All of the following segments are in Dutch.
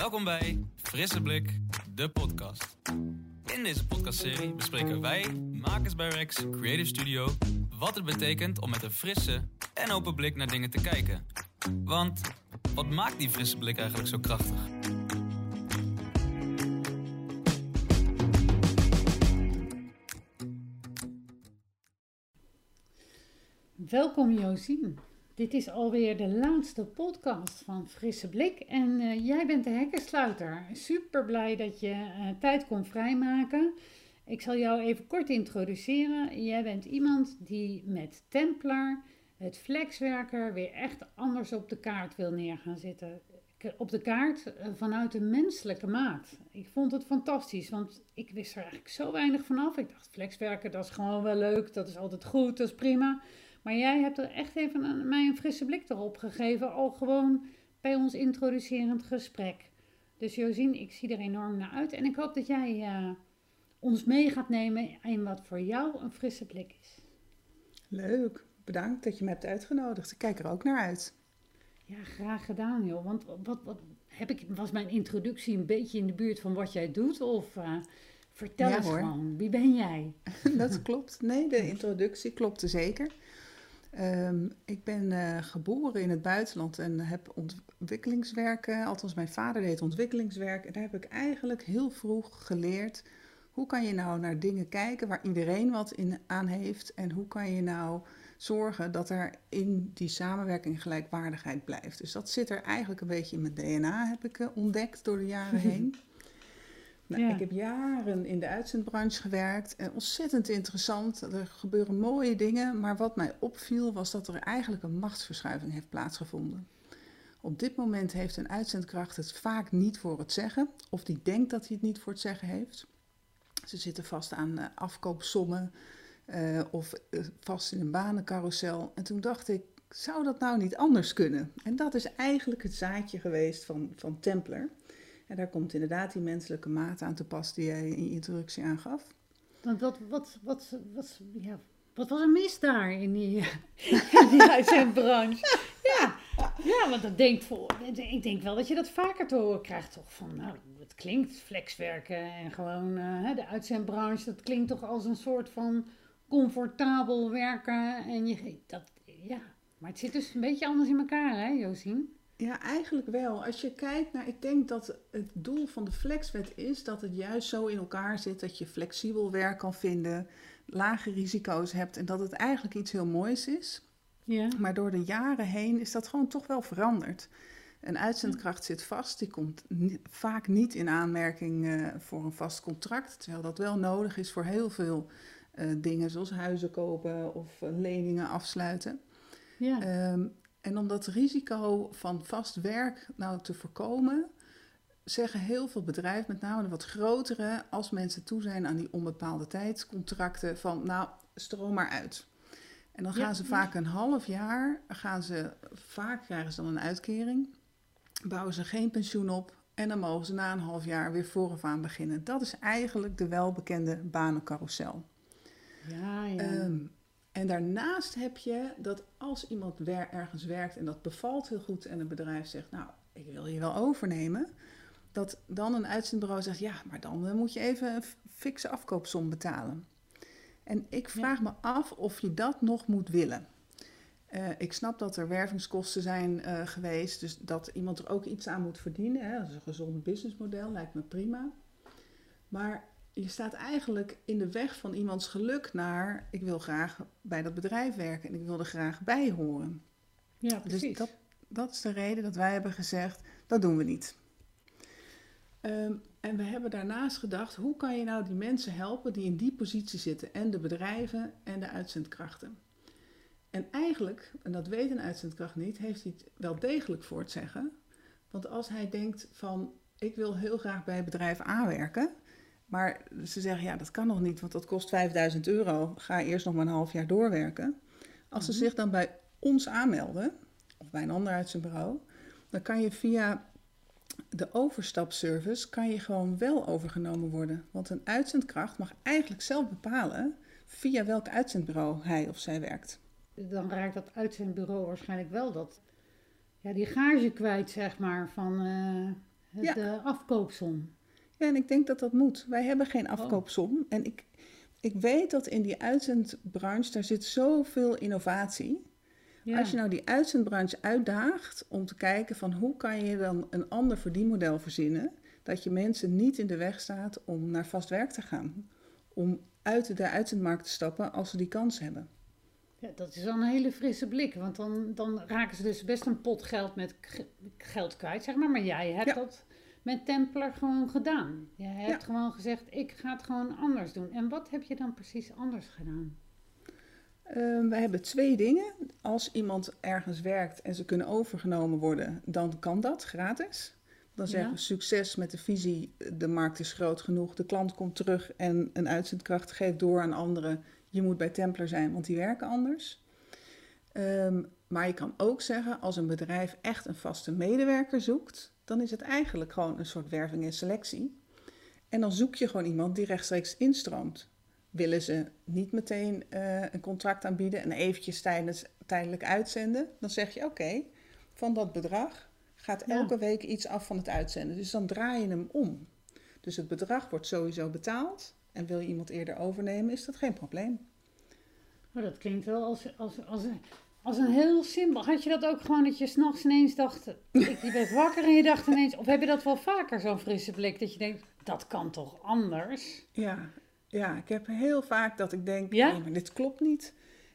Welkom bij Frisse Blik, de podcast. In deze podcastserie bespreken wij, makers bij Rex Creative Studio, wat het betekent om met een frisse en open blik naar dingen te kijken. Want wat maakt die frisse blik eigenlijk zo krachtig? Welkom Josien. Dit is alweer de laatste podcast van Frisse Blik en uh, jij bent de hekkensluiter. Super blij dat je uh, tijd kon vrijmaken. Ik zal jou even kort introduceren. Jij bent iemand die met Templar, het flexwerker, weer echt anders op de kaart wil neer gaan zitten. Op de kaart uh, vanuit een menselijke maat. Ik vond het fantastisch, want ik wist er eigenlijk zo weinig vanaf. Ik dacht, flexwerken, dat is gewoon wel leuk, dat is altijd goed, dat is prima. Maar jij hebt er echt even een, mij een frisse blik erop gegeven, al gewoon bij ons introducerend gesprek. Dus Josien, ik zie er enorm naar uit en ik hoop dat jij uh, ons mee gaat nemen in wat voor jou een frisse blik is. Leuk, bedankt dat je me hebt uitgenodigd. Ik kijk er ook naar uit. Ja, graag gedaan joh. Want wat, wat heb ik, was mijn introductie een beetje in de buurt van wat jij doet? Of uh, vertel Ja, eens hoor. gewoon, wie ben jij? Dat klopt. Nee, de introductie klopte zeker. Ehm, ik ben eh, geboren in het buitenland en heb ontwikkelingswerk, eh, althans mijn vader deed ontwikkelingswerk. En daar heb ik eigenlijk heel vroeg geleerd, hoe kan je nou naar dingen kijken waar iedereen wat in aan heeft. En hoe kan je nou zorgen dat er in die samenwerking gelijkwaardigheid blijft. Dus dat zit er eigenlijk een beetje in mijn DNA, heb ik eh, ontdekt door de jaren heen. Nou, Ja. Ik heb jaren in de uitzendbranche gewerkt. En ontzettend interessant. Er gebeuren mooie dingen. Maar wat mij opviel was dat er eigenlijk een machtsverschuiving heeft plaatsgevonden. Op dit moment heeft een uitzendkracht het vaak niet voor het zeggen. Of die denkt dat hij het niet voor het zeggen heeft. Ze zitten vast aan eh, afkoopsommen. eh, of eh, vast in een banencarousel. En toen dacht ik, zou dat nou niet anders kunnen? En dat is eigenlijk het zaadje geweest van, van Templar. En daar komt inderdaad die menselijke maat aan te pas die jij in je introductie aangaf. Want wat, wat, wat, wat, ja, wat was er mis daar in die, in die uitzendbranche? Ja, ja, want dat denkt voor, ik denk wel dat je dat vaker te horen krijgt, toch? Van, nou, het klinkt flexwerken en gewoon eh, de uitzendbranche, dat klinkt toch als een soort van comfortabel werken. En je, dat, ja, maar het zit dus een beetje anders in elkaar, hè, Josien? Ja, eigenlijk wel. Als je kijkt naar, ik denk dat het doel van de flexwet is dat het juist zo in elkaar zit dat je flexibel werk kan vinden, lage risico's hebt en dat het eigenlijk iets heel moois is. Ja. Maar door de jaren heen is dat gewoon toch wel veranderd. Een uitzendkracht zit vast, die komt vaak niet in aanmerking eh, voor een vast contract, terwijl dat wel nodig is voor heel veel eh, dingen, zoals huizen kopen of eh, leningen afsluiten. Ja. Ehm, en om dat risico van vast werk nou te voorkomen, zeggen heel veel bedrijven, met name de wat grotere, als mensen toe zijn aan die onbepaalde tijdscontracten, van nou, stroom maar uit. En dan Ja, gaan ze vaak een half jaar, gaan ze, vaak krijgen ze dan een uitkering, bouwen ze geen pensioen op en dan mogen ze na een half jaar weer vooraf aan beginnen. Dat is eigenlijk de welbekende banencarousel. ja, ja. Ehm, en daarnaast heb je dat als iemand wer- ergens werkt en dat bevalt heel goed en een bedrijf zegt, nou, ik wil je wel overnemen, dat dan een uitzendbureau zegt, ja, maar dan eh, moet je even een fikse afkoopsom betalen. En ik vraag me af of je dat nog moet willen. Eh, ik snap dat er wervingskosten zijn eh, geweest, dus dat iemand er ook iets aan moet verdienen. Hè. Dat is een gezond businessmodel, lijkt me prima. Maar je staat eigenlijk in de weg van iemands geluk naar... ik wil graag bij dat bedrijf werken en ik wil er graag bij horen. ja, precies. Dus dat, dat is de reden dat wij hebben gezegd, dat doen we niet. Ehm, en we hebben daarnaast gedacht, hoe kan je nou die mensen helpen die in die positie zitten? En de bedrijven en de uitzendkrachten. En eigenlijk, en dat weet een uitzendkracht niet, heeft hij het wel degelijk voor het zeggen. Want als hij denkt van, ik wil heel graag bij bedrijf A werken... Maar ze zeggen, ja, dat kan nog niet, want dat kost 5000 euro. Ga eerst nog maar een half jaar doorwerken. Als ze Mhm. zich dan bij ons aanmelden, of bij een ander uitzendbureau, dan kan je via de overstapservice kan je gewoon wel overgenomen worden. Want een uitzendkracht mag eigenlijk zelf bepalen via welk uitzendbureau hij of zij werkt. dan raakt dat uitzendbureau waarschijnlijk wel dat, ja, die gage kwijt, zeg maar, van, eh, Het, Ja. De afkoopsom. Ja, en ik denk dat dat moet. Wij hebben geen Oh. afkoopsom. En ik, ik weet dat in die uitzendbranche, daar zit zoveel innovatie. Ja. Als je nou die uitzendbranche uitdaagt om te kijken van hoe kan je dan een ander verdienmodel verzinnen, dat je mensen niet in de weg staat om naar vast werk te gaan. Om uit de uitzendmarkt te stappen als ze die kans hebben. Ja, dat is wel een hele frisse blik. Want dan, dan raken ze dus best een pot geld met geld kwijt, zeg maar. Maar jij hebt Ja. dat met Templar gewoon gedaan. Je hebt Ja. gewoon gezegd, ik ga het gewoon anders doen. En wat heb je dan precies anders gedaan? Ehm, wij hebben twee dingen. Als iemand ergens werkt en ze kunnen overgenomen worden, dan kan dat gratis. Dan zeggen Ja. we succes met de visie, de markt is groot genoeg, de klant komt terug en een uitzendkracht geeft door aan anderen. Je moet bij Templar zijn, want die werken anders. Ehm, maar je kan ook zeggen, als een bedrijf echt een vaste medewerker zoekt, dan is het eigenlijk gewoon een soort werving en selectie. En dan zoek je gewoon iemand die rechtstreeks instroomt willen ze niet meteen eh, een contract aanbieden en eventjes tijdens, tijdelijk uitzenden, dan zeg je oké, van dat bedrag gaat Ja. elke week iets af van het uitzenden. Dus dan draai je hem om. Dus het bedrag wordt sowieso betaald en wil je iemand eerder overnemen, is dat geen probleem. Oh, dat klinkt wel als, als, als, een- als een heel simpel. Had je dat ook gewoon dat je s'nachts ineens dacht, ik je werd wakker en je dacht ineens, of heb je dat wel vaker zo'n frisse blik, dat je denkt, dat kan toch anders? Ja, ja, ik heb heel vaak dat ik denk, Ja? nee, maar dit klopt niet.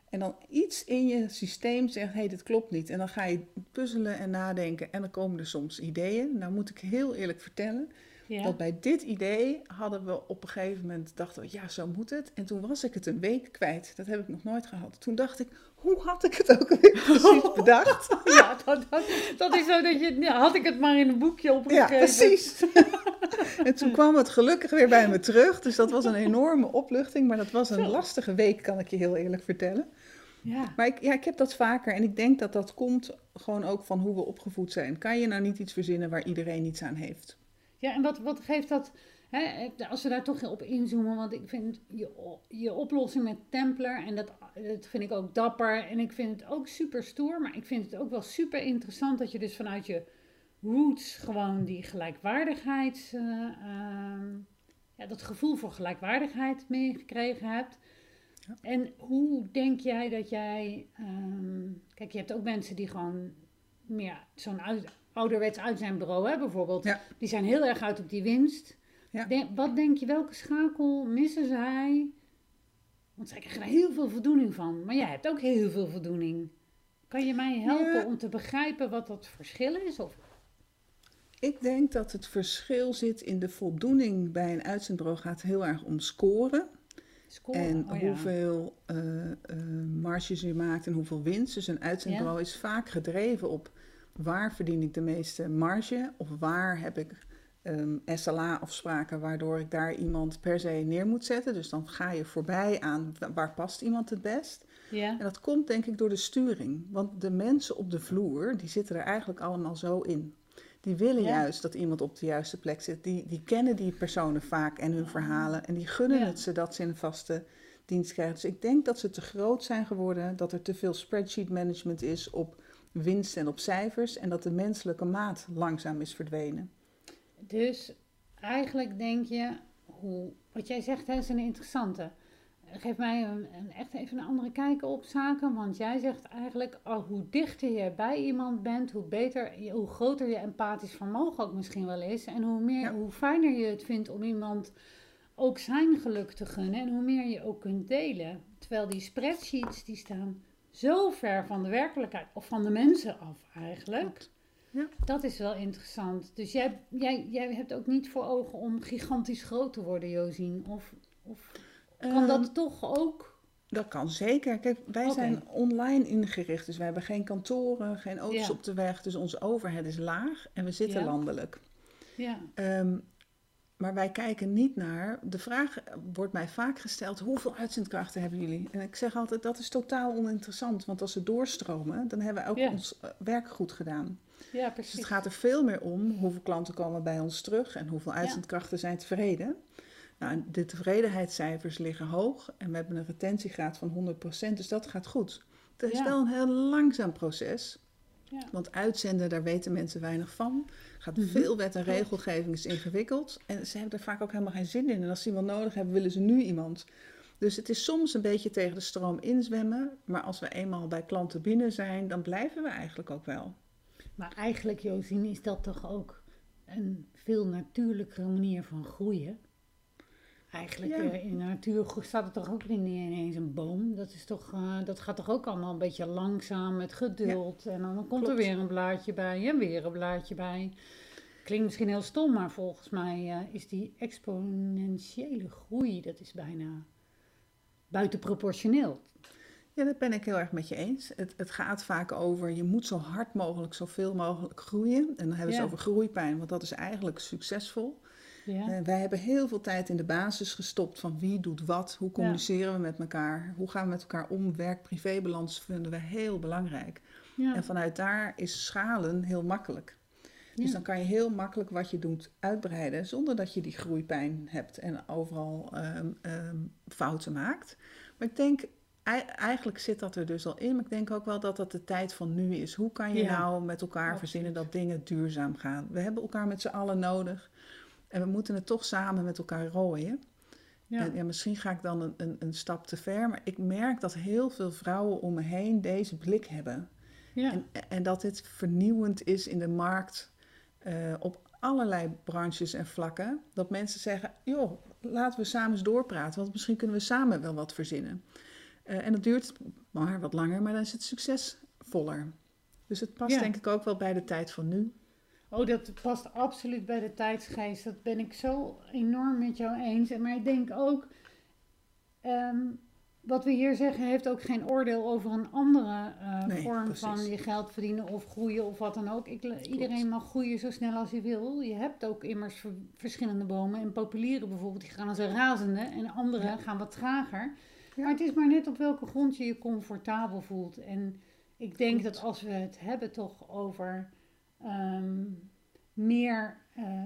En dan iets in je systeem zegt, hé, hey, dit klopt niet. En dan ga je puzzelen en nadenken en dan komen er soms ideeën. Nou moet ik heel eerlijk vertellen, Ja. dat bij dit idee hadden we op een gegeven moment, dachten we, ja, zo moet het. En toen was ik het een week kwijt. Dat heb ik nog nooit gehad. Toen dacht ik, hoe had ik het ook weer precies bedacht? Ja, dat, dat, dat is zo dat je, ja, had ik het maar in een boekje Ja, opgeschreven. precies. en toen kwam het gelukkig weer bij me terug. Dus dat was een enorme opluchting. Maar dat was een lastige week, kan ik je heel eerlijk vertellen. Ja, Maar ik, ja, ik heb dat vaker. En ik denk dat dat komt gewoon ook van hoe we opgevoed zijn. Kan je nou niet iets verzinnen waar iedereen iets aan heeft? Ja en wat, wat geeft dat, hè, als we daar toch op inzoomen, want ik vind je, je oplossing met Templar, en dat, dat vind ik ook dapper, en ik vind het ook super stoer, maar ik vind het ook wel super interessant dat je dus vanuit je roots gewoon die gelijkwaardigheid, eh, ehm, ja, dat gevoel voor gelijkwaardigheid meegekregen hebt. Ja. En hoe denk jij dat jij, ehm, kijk je hebt ook mensen die gewoon meer zo'n uit, ouderwets uitzendbureau hebben bijvoorbeeld, Ja. die zijn heel erg uit op die winst. Ja. Denk- wat denk je, welke schakel missen zij? Want zij krijgen er heel veel voldoening van, maar jij hebt ook heel veel voldoening. Kan je mij helpen Ja. om te begrijpen wat dat verschil is? Of, Ik denk dat het verschil zit in de voldoening bij een uitzendbureau gaat heel erg om scoren. scoren? En Oh ja. hoeveel eh, eh, marges je maakt en hoeveel winst. Dus een uitzendbureau is vaak gedreven op waar verdien ik de meeste marge of waar heb ik ehm, SLA-afspraken waardoor ik daar iemand per se neer moet zetten. Dus dan ga je voorbij aan wa- waar past iemand het best. Ja, En dat komt denk ik door de sturing. Want de mensen op de vloer, die zitten er eigenlijk allemaal zo in. Die willen Ja. juist dat iemand op de juiste plek zit. Die, die kennen die personen vaak en hun verhalen. En die gunnen Ja. het ze dat ze een vaste dienst krijgen. Dus ik denk dat ze te groot zijn geworden. Dat er te veel spreadsheet management is op winst en op cijfers. En dat de menselijke maat langzaam is verdwenen. dus eigenlijk denk je, hoe, wat jij zegt, hè, is een interessante. Geef mij een, een, echt even een andere kijk op zaken. Want jij zegt eigenlijk, oh, hoe dichter je bij iemand bent, hoe beter, hoe groter je empathisch vermogen ook misschien wel is. En hoe, meer, Ja. hoe fijner je het vindt om iemand ook zijn geluk te gunnen. En hoe meer je ook kunt delen. Terwijl die spreadsheets, die staan zo ver van de werkelijkheid, of van de mensen af eigenlijk. Ja. Dat is wel interessant. Dus jij, jij, jij hebt ook niet voor ogen om gigantisch groot te worden, Josien. Of, of kan Ehm, dat toch ook? Dat kan zeker. Kijk, wij zijn online ingericht. Dus wij hebben geen kantoren, geen auto's Ja. op de weg. Dus onze overhead is laag en we zitten Ja. landelijk. Ja, Ehm, maar wij kijken niet naar. De vraag wordt mij vaak gesteld: hoeveel uitzendkrachten hebben jullie? En ik zeg altijd: dat is totaal oninteressant. Want als ze doorstromen, dan hebben we ook Ja. ons eh, werk goed gedaan. ja Dus precies. het gaat er veel meer om hoeveel klanten komen bij ons terug en hoeveel uitzendkrachten zijn tevreden. Nou, de tevredenheidscijfers liggen hoog en we hebben een retentiegraad van 100%, dus dat gaat goed. Het is Ja. wel een heel langzaam proces. Ja. Want uitzenden, daar weten mensen weinig van. Gaat Mhm. veel wet en regelgeving is ingewikkeld. En ze hebben er vaak ook helemaal geen zin in. En als ze iemand nodig hebben, willen ze nu iemand. Dus het is soms een beetje tegen de stroom inzwemmen. Maar als we eenmaal bij klanten binnen zijn, dan blijven we eigenlijk ook wel. Maar eigenlijk, Josien, is dat toch ook een veel natuurlijkere manier van groeien? Eigenlijk Ja. eh, in de natuur staat er toch ook niet ineens een boom. Dat, is toch, eh, dat gaat toch ook allemaal een beetje langzaam met geduld. En dan komt er weer een blaadje bij en weer een blaadje bij. Klinkt misschien heel stom, maar volgens mij eh, is die exponentiële groei, dat is bijna buitenproportioneel. Ja, dat ben ik heel erg met je eens. Het, het gaat vaak over, je moet zo hard mogelijk, zoveel mogelijk groeien. En dan hebben ze Ja. over groeipijn, want dat is eigenlijk succesvol. Ja, Eh, wij hebben heel veel tijd in de basis gestopt van wie doet wat, hoe communiceren we met elkaar, hoe gaan we met elkaar om. Werk-privébalans vinden we heel belangrijk. ja, En vanuit daar is schalen heel makkelijk. Dus dan kan je heel makkelijk wat je doet uitbreiden zonder dat je die groeipijn hebt en overal ehm, ehm, fouten maakt. Maar ik denk, ei- eigenlijk zit dat er dus al in, maar ik denk ook wel dat dat de tijd van nu is. Hoe kan je Ja, nou met elkaar absoluut. verzinnen dat dingen duurzaam gaan? We hebben elkaar met z'n allen nodig en we moeten het toch samen met elkaar rooien. ja. En ja, misschien ga ik dan een, een, een stap te ver, maar ik merk dat heel veel vrouwen om me heen deze blik hebben. ja. En, en dat dit vernieuwend is in de markt eh, op allerlei branches en vlakken. Dat mensen zeggen, joh, laten we samen eens doorpraten, want misschien kunnen we samen wel wat verzinnen. Eh, en dat duurt maar wat langer, maar dan is het succesvoller. Dus het past Ja. denk ik ook wel bij de tijd van nu. Oh, dat past absoluut bij de tijdsgeest. Dat ben ik zo enorm met jou eens. En Maar ik denk ook, ehm, wat we hier zeggen, heeft ook geen oordeel over een andere eh, Nee, vorm precies. van je geld verdienen of groeien of wat dan ook. Ik, iedereen mag groeien zo snel als hij wil. Je hebt ook immers ver- verschillende bomen. En populieren bijvoorbeeld, die gaan als een razende. En andere Ja. gaan wat trager. Ja. Maar het is maar net op welke grond je je comfortabel voelt. En ik denk dat als we het hebben toch over ehm, meer eh,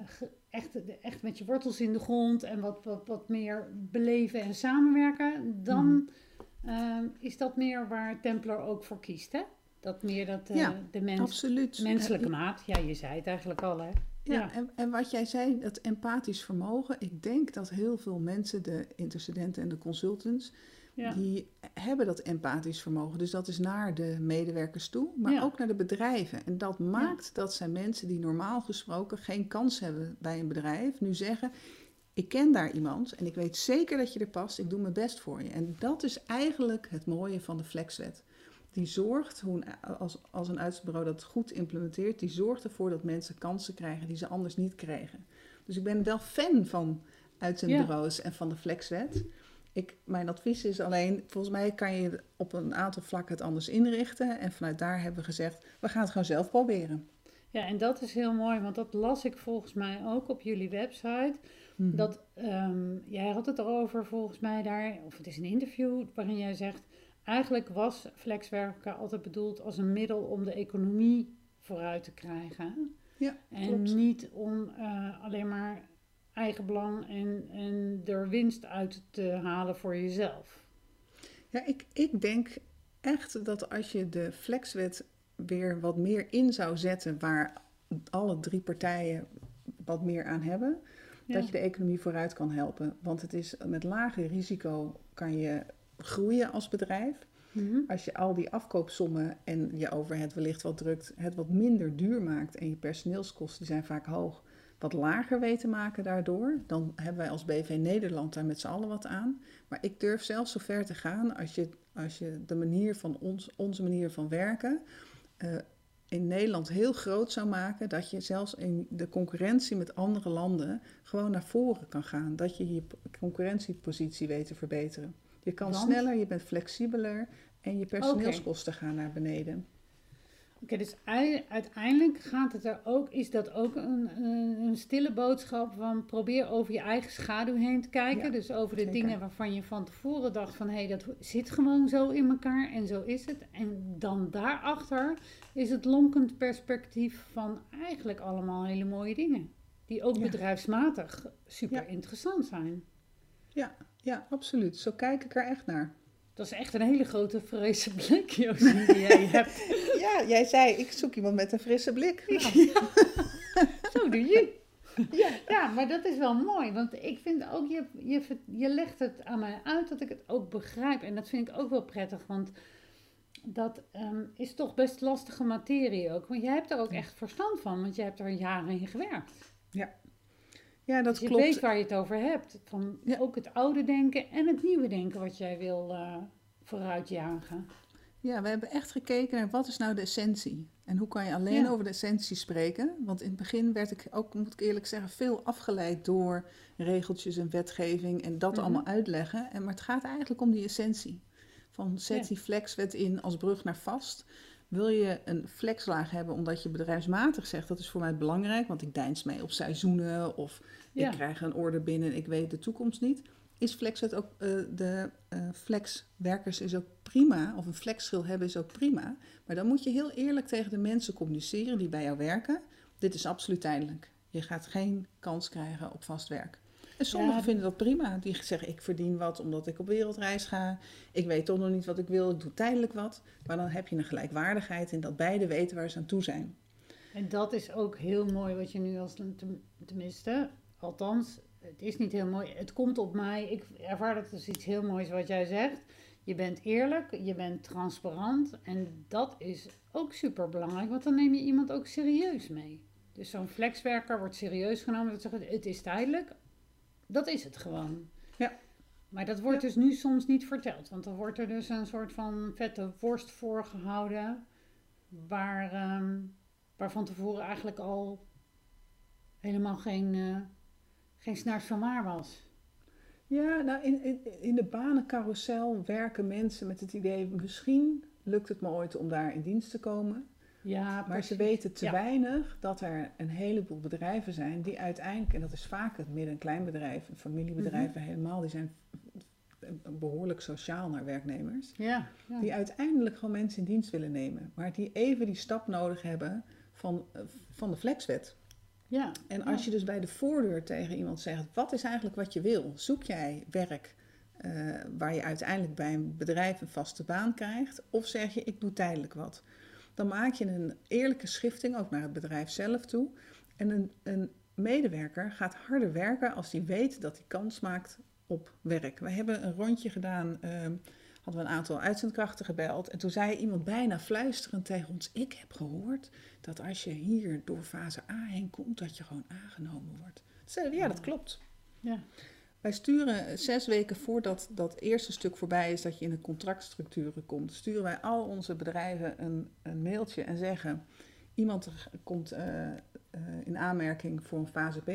echt, echt met je wortels in de grond en wat, wat, wat meer beleven en samenwerken, dan Mhm. ehm, is dat meer waar Templar ook voor kiest. Hè? Dat meer dat, eh, Ja, de mens, Absoluut. menselijke En- maat. Ja, je zei het eigenlijk al, hè? Ja, Ja. En, en wat jij zei, dat empathisch vermogen. Ik denk dat heel veel mensen, de intercedenten en de consultants, Ja. die hebben dat empathisch vermogen. Dus dat is naar de medewerkers toe, maar Ja. ook naar de bedrijven. En dat maakt dat zijn mensen die normaal gesproken geen kans hebben bij een bedrijf, nu zeggen: Ik ken daar iemand en ik weet zeker dat je er past, ik doe mijn best voor je. En dat is eigenlijk het mooie van de flexwet. Die zorgt, hoe een- als, als een uitzendbureau dat goed implementeert, die zorgt ervoor dat mensen kansen krijgen die ze anders niet kregen. Dus ik ben wel fan van uitzendbureaus en van de flexwet. Ik, mijn advies is alleen, volgens mij kan je op een aantal vlakken het anders inrichten. En vanuit daar hebben we gezegd, we gaan het gewoon zelf proberen. ja, en dat is heel mooi, want dat las ik volgens mij ook op jullie website. Mhm. Dat, ehm, jij had het erover volgens mij daar, of het is een interview waarin jij zegt, eigenlijk was flexwerken altijd bedoeld als een middel om de economie vooruit te krijgen. Ja, En klopt. niet om eh, alleen maar eigen belang en, en er winst uit te halen voor jezelf. Ja, ik, ik denk echt dat als je de flexwet weer wat meer in zou zetten, waar alle drie partijen wat meer aan hebben, Ja. dat je de economie vooruit kan helpen. Want het is met lager risico kan je groeien als bedrijf. Mhm. Als je al die afkoopsommen en je overhead wellicht wat drukt, het wat minder duur maakt en je personeelskosten zijn vaak hoog, wat lager weet te maken daardoor, dan hebben wij als BV Nederland daar met z'n allen wat aan. Maar ik durf zelfs zo ver te gaan als je, als je de manier van ons, onze manier van werken eh, in Nederland heel groot zou maken, dat je zelfs in de concurrentie met andere landen gewoon naar voren kan gaan. Dat je je concurrentiepositie weet te verbeteren. Je kan Want? sneller, je bent flexibeler en je personeelskosten gaan naar beneden. Oké, dus ei- uiteindelijk gaat het er ook, is dat ook een, een, een stille boodschap van probeer over je eigen schaduw heen te kijken. Ja, dus over de zeker. dingen waarvan je van tevoren dacht van hé, hey, dat zit gewoon zo in elkaar en zo is het. En dan daarachter is het lonkend perspectief van eigenlijk allemaal hele mooie dingen. Die ook Ja. bedrijfsmatig super Ja. interessant zijn. Ja, ja, absoluut. Zo kijk ik er echt naar. Dat is echt een hele grote frisse blik, Josie, die jij hebt. Ja, jij zei, ik zoek iemand met een frisse blik. Nou, Zo doe je. Ja. ja, maar dat is wel mooi. Want ik vind ook, je, je, je legt het aan mij uit dat ik het ook begrijp. En dat vind ik ook wel prettig. Want dat ehm, is toch best lastige materie ook. Want jij hebt er ook echt verstand van. Want je hebt er jaren in gewerkt. Ja, ja dat Dus je klopt. weet waar je het over hebt. Van Ja. ook het oude denken en het nieuwe denken wat jij wil eh vooruitjagen. Ja, we hebben echt gekeken naar wat is nou de essentie. En hoe kan je alleen Ja. over de essentie spreken? Want in het begin werd ik ook, moet ik eerlijk zeggen, veel afgeleid door regeltjes en wetgeving en dat Mhm. allemaal uitleggen. En, maar het gaat eigenlijk om die essentie. Van zet Ja. die flexwet in als brug naar vast. Wil je een flexlaag hebben omdat je bedrijfsmatig zegt dat is voor mij belangrijk, want ik deins mee op seizoenen of Ja. ik krijg een order binnen en ik weet de toekomst niet. Is flexwet ook eh, de eh, flexwerkers is ook prima, of een flexschil hebben is ook prima. Maar dan moet je heel eerlijk tegen de mensen communiceren die bij jou werken. Dit is absoluut tijdelijk. Je gaat geen kans krijgen op vast werk. En sommigen Ja. vinden dat prima. Die zeggen, ik verdien wat omdat ik op wereldreis ga. Ik weet toch nog niet wat ik wil, ik doe tijdelijk wat. Maar dan heb je een gelijkwaardigheid in dat beide weten waar ze aan toe zijn. En dat is ook heel mooi wat je nu als, ten- tenminste, althans, het is niet heel mooi. Het komt op mij, ik ervaar dat als iets heel moois wat jij zegt. Je bent eerlijk, je bent transparant en dat is ook super belangrijk, want dan neem je iemand ook serieus mee. Dus zo'n flexwerker wordt serieus genomen, dat zeggen het is tijdelijk. Dat is het gewoon. Ja. Maar dat wordt Ja. dus nu soms niet verteld, want dan wordt er dus een soort van vette worst voorgehouden, waar, ehm, waar van tevoren eigenlijk al helemaal geen, eh geen snaars van waar was. Ja, nou in, in, in de banencarousel werken mensen met het idee... misschien lukt het me ooit om daar in dienst te komen. Ja, Maar ze weten te Ja. weinig dat er een heleboel bedrijven zijn die uiteindelijk, en dat is vaak het midden- en kleinbedrijf, familiebedrijven Mhm. helemaal, die zijn behoorlijk sociaal naar werknemers, Ja, ja. die uiteindelijk gewoon mensen in dienst willen nemen, maar die even die stap nodig hebben van, van de flexwet. ja. En als je dus bij de voordeur tegen iemand zegt, wat is eigenlijk wat je wil? Zoek jij werk eh, waar je uiteindelijk bij een bedrijf een vaste baan krijgt? Of zeg je, ik doe tijdelijk wat? Dan maak je een eerlijke schifting, ook naar het bedrijf zelf toe. En een, een medewerker gaat harder werken als hij weet dat hij kans maakt op werk. We hebben een rondje gedaan, ehm, hadden we een aantal uitzendkrachten gebeld. En toen zei iemand bijna fluisterend tegen ons, ik heb gehoord dat als je hier door fase A heen komt, dat je gewoon aangenomen wordt. Zeiden we, ja, dat klopt. ja. Wij sturen zes weken voordat dat eerste stuk voorbij is, dat je in de contractstructuren komt, sturen wij al onze bedrijven een, een mailtje en zeggen: iemand komt eh, eh, in aanmerking voor een fase B.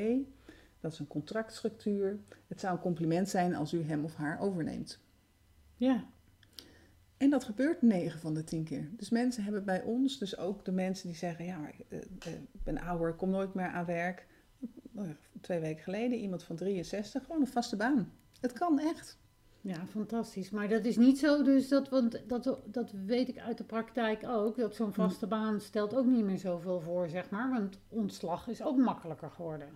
Dat is een contractstructuur. Het zou een compliment zijn als u hem of haar overneemt. ja. En dat gebeurt 9 van de 10 keer. Dus mensen hebben bij ons, dus ook de mensen die zeggen: Ja, maar, eh, ik ben ouder, ik kom nooit meer aan werk. Nou Twee weken geleden iemand van 63, gewoon een vaste baan. Het kan echt. Ja, fantastisch. Maar dat is niet zo, dus dat, want dat, dat weet ik uit de praktijk ook. Dat zo'n vaste baan stelt ook niet meer zoveel voor, zeg maar. Want ontslag is ook makkelijker geworden.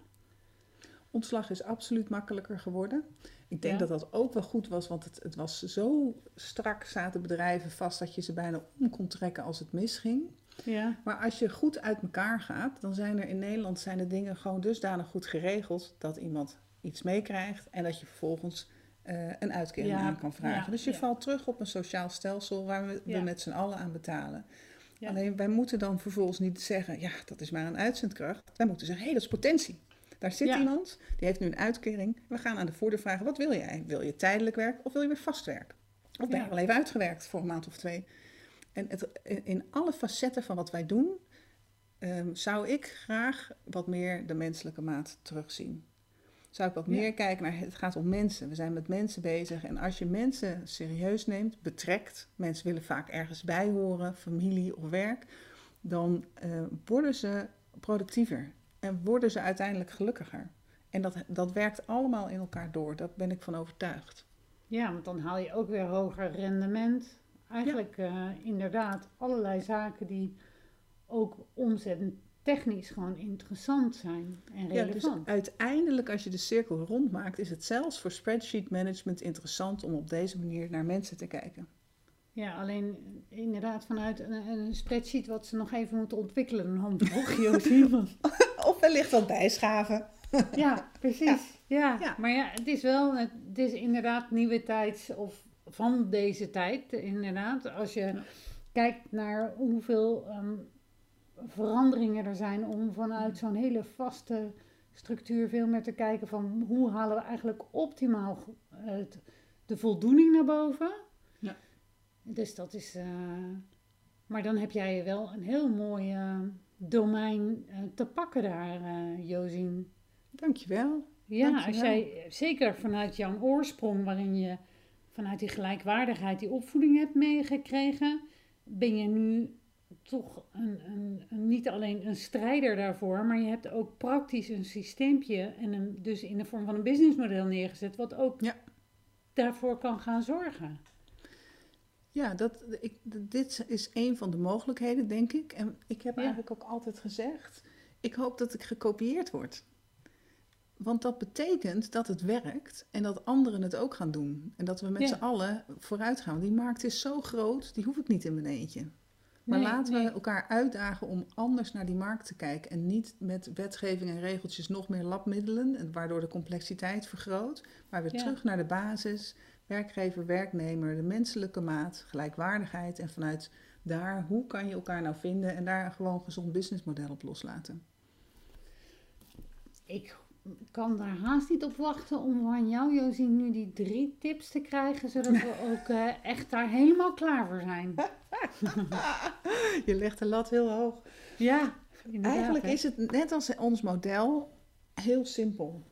Ontslag is absoluut makkelijker geworden. Ik denk Ja. dat dat ook wel goed was, want het, het was zo strak, zaten bedrijven vast dat je ze bijna om kon trekken als het misging. Ja, Maar als je goed uit elkaar gaat, dan zijn er in Nederland zijn de dingen gewoon dusdanig goed geregeld dat iemand iets meekrijgt en dat je vervolgens eh, een uitkering Ja, aan kan vragen. ja, dus je valt terug op een sociaal stelsel waar we, we met z'n allen aan betalen. Alleen wij moeten dan vervolgens niet zeggen, ja, dat is maar een uitzendkracht. Wij moeten zeggen, hé, hey, dat is potentie. Daar zit Ja. iemand, die heeft nu een uitkering. We gaan aan de voordeur vragen, wat wil jij? Wil je tijdelijk werk of wil je weer vast werk? Of ben je Ja. al even uitgewerkt voor een maand of twee? En het, in alle facetten van wat wij doen, ehm, zou ik graag wat meer de menselijke maat terugzien. Zou ik wat Ja. meer kijken naar, het gaat om mensen. We zijn met mensen bezig. En als je mensen serieus neemt, betrekt, mensen willen vaak ergens bij horen, familie of werk, dan eh, worden ze productiever en worden ze uiteindelijk gelukkiger. En dat, dat werkt allemaal in elkaar door. Daar ben ik van overtuigd. ja, want dan haal je ook weer hoger rendement. Eigenlijk eh, inderdaad allerlei zaken die ook omzet en technisch gewoon interessant zijn en Ja, dus relevant. uiteindelijk als je de cirkel rond maakt, is het zelfs voor spreadsheet management interessant om op deze manier naar mensen te kijken. Ja, alleen inderdaad vanuit een, een spreadsheet wat ze nog even moeten ontwikkelen, een handboek, Josie. Of wellicht wat bijschaven. Ja, precies. Ja. Ja. maar ja, het is wel, het is inderdaad nieuwe tijd of van deze tijd, inderdaad. Als je kijkt naar hoeveel ehm, veranderingen er zijn om vanuit zo'n hele vaste structuur veel meer te kijken van hoe halen we eigenlijk optimaal het, de voldoening naar boven. Ja. Dus dat is, eh, maar dan heb jij wel een heel mooi eh, domein eh, te pakken daar, eh Josien. Dankjewel. Ja, als jij zeker vanuit jouw oorsprong, waarin je vanuit die gelijkwaardigheid die opvoeding hebt meegekregen, ben je nu toch een, een, een- niet alleen een strijder daarvoor, maar je hebt ook praktisch een systeempje en een, dus in de vorm van een businessmodel neergezet, wat ook Ja. daarvoor kan gaan zorgen. Ja, dat, ik, dit is een van de mogelijkheden, denk ik. En ik heb Ja. eigenlijk ook altijd gezegd, ik hoop dat ik gekopieerd word. Want dat betekent dat het werkt en dat anderen het ook gaan doen. En dat we met Ja. z'n allen vooruit gaan. Die markt is zo groot, die hoef ik niet in mijn eentje. Maar Nee, laten nee. we elkaar uitdagen om anders naar die markt te kijken. En niet met wetgeving en regeltjes nog meer labmiddelen, en waardoor de complexiteit vergroot. Maar weer Ja. terug naar de basis. Werkgever, werknemer, de menselijke maat, gelijkwaardigheid. En vanuit daar, hoe kan je elkaar nou vinden en daar gewoon een gezond businessmodel op loslaten. Ik kan daar haast niet op wachten om van jou, Josien, nu die drie tips te krijgen, zodat we ook eh, echt daar helemaal klaar voor zijn. Je legt de lat heel hoog. Ja. Eigenlijk hè. is het net als ons model heel simpel.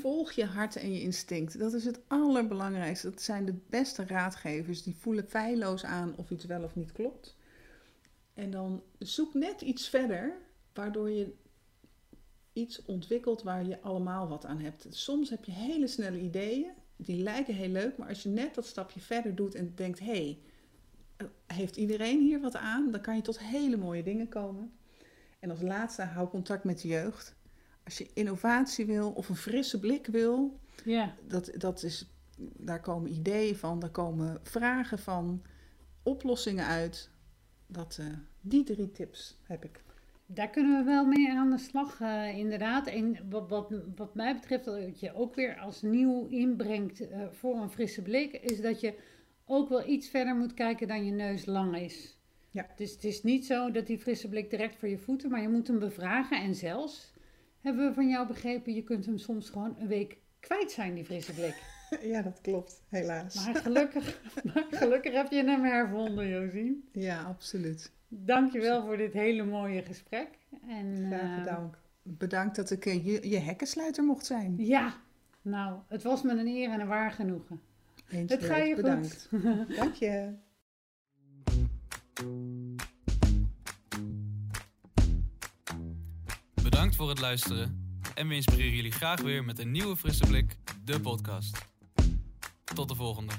Volg je hart en je instinct. Dat is het allerbelangrijkste. Dat zijn de beste raadgevers. Die voelen feilloos aan of iets wel of niet klopt. En dan zoek net iets verder, waardoor je iets ontwikkelt waar je allemaal wat aan hebt. Soms heb je hele snelle ideeën, die lijken heel leuk, maar als je net dat stapje verder doet en denkt: hé, hey, eh, heeft iedereen hier wat aan? Dan kan je tot hele mooie dingen komen. En als laatste, hou contact met de jeugd. Als je innovatie wil of een frisse blik wil, Ja, dat, dat is, daar komen ideeën van, daar komen vragen van, oplossingen uit. Dat, eh, die drie tips heb ik. Daar kunnen we wel mee aan de slag, eh, inderdaad. En wat, wat, wat mij betreft, wat je ook weer als nieuw inbrengt eh, voor een frisse blik, is dat je ook wel iets verder moet kijken dan je neus lang is. Ja. Dus het is niet zo dat die frisse blik direct voor je voeten, maar je moet hem bevragen. En zelfs, hebben we van jou begrepen, je kunt hem soms gewoon een week kwijt zijn, die frisse blik. Ja, dat klopt, helaas. Maar gelukkig, maar gelukkig heb je hem hervonden, Josien. Ja, absoluut. Dankjewel voor dit hele mooie gesprek. En, Graag eh, bedankt. Bedankt dat ik eh, je, je hekkensluiter mocht zijn. Ja, nou, het was me een eer en een waar genoegen. Eens Het ga je bedankt. goed. Dank je. Bedankt voor het luisteren. En we inspireren jullie graag weer met een nieuwe frisse blik, de podcast. Tot de volgende.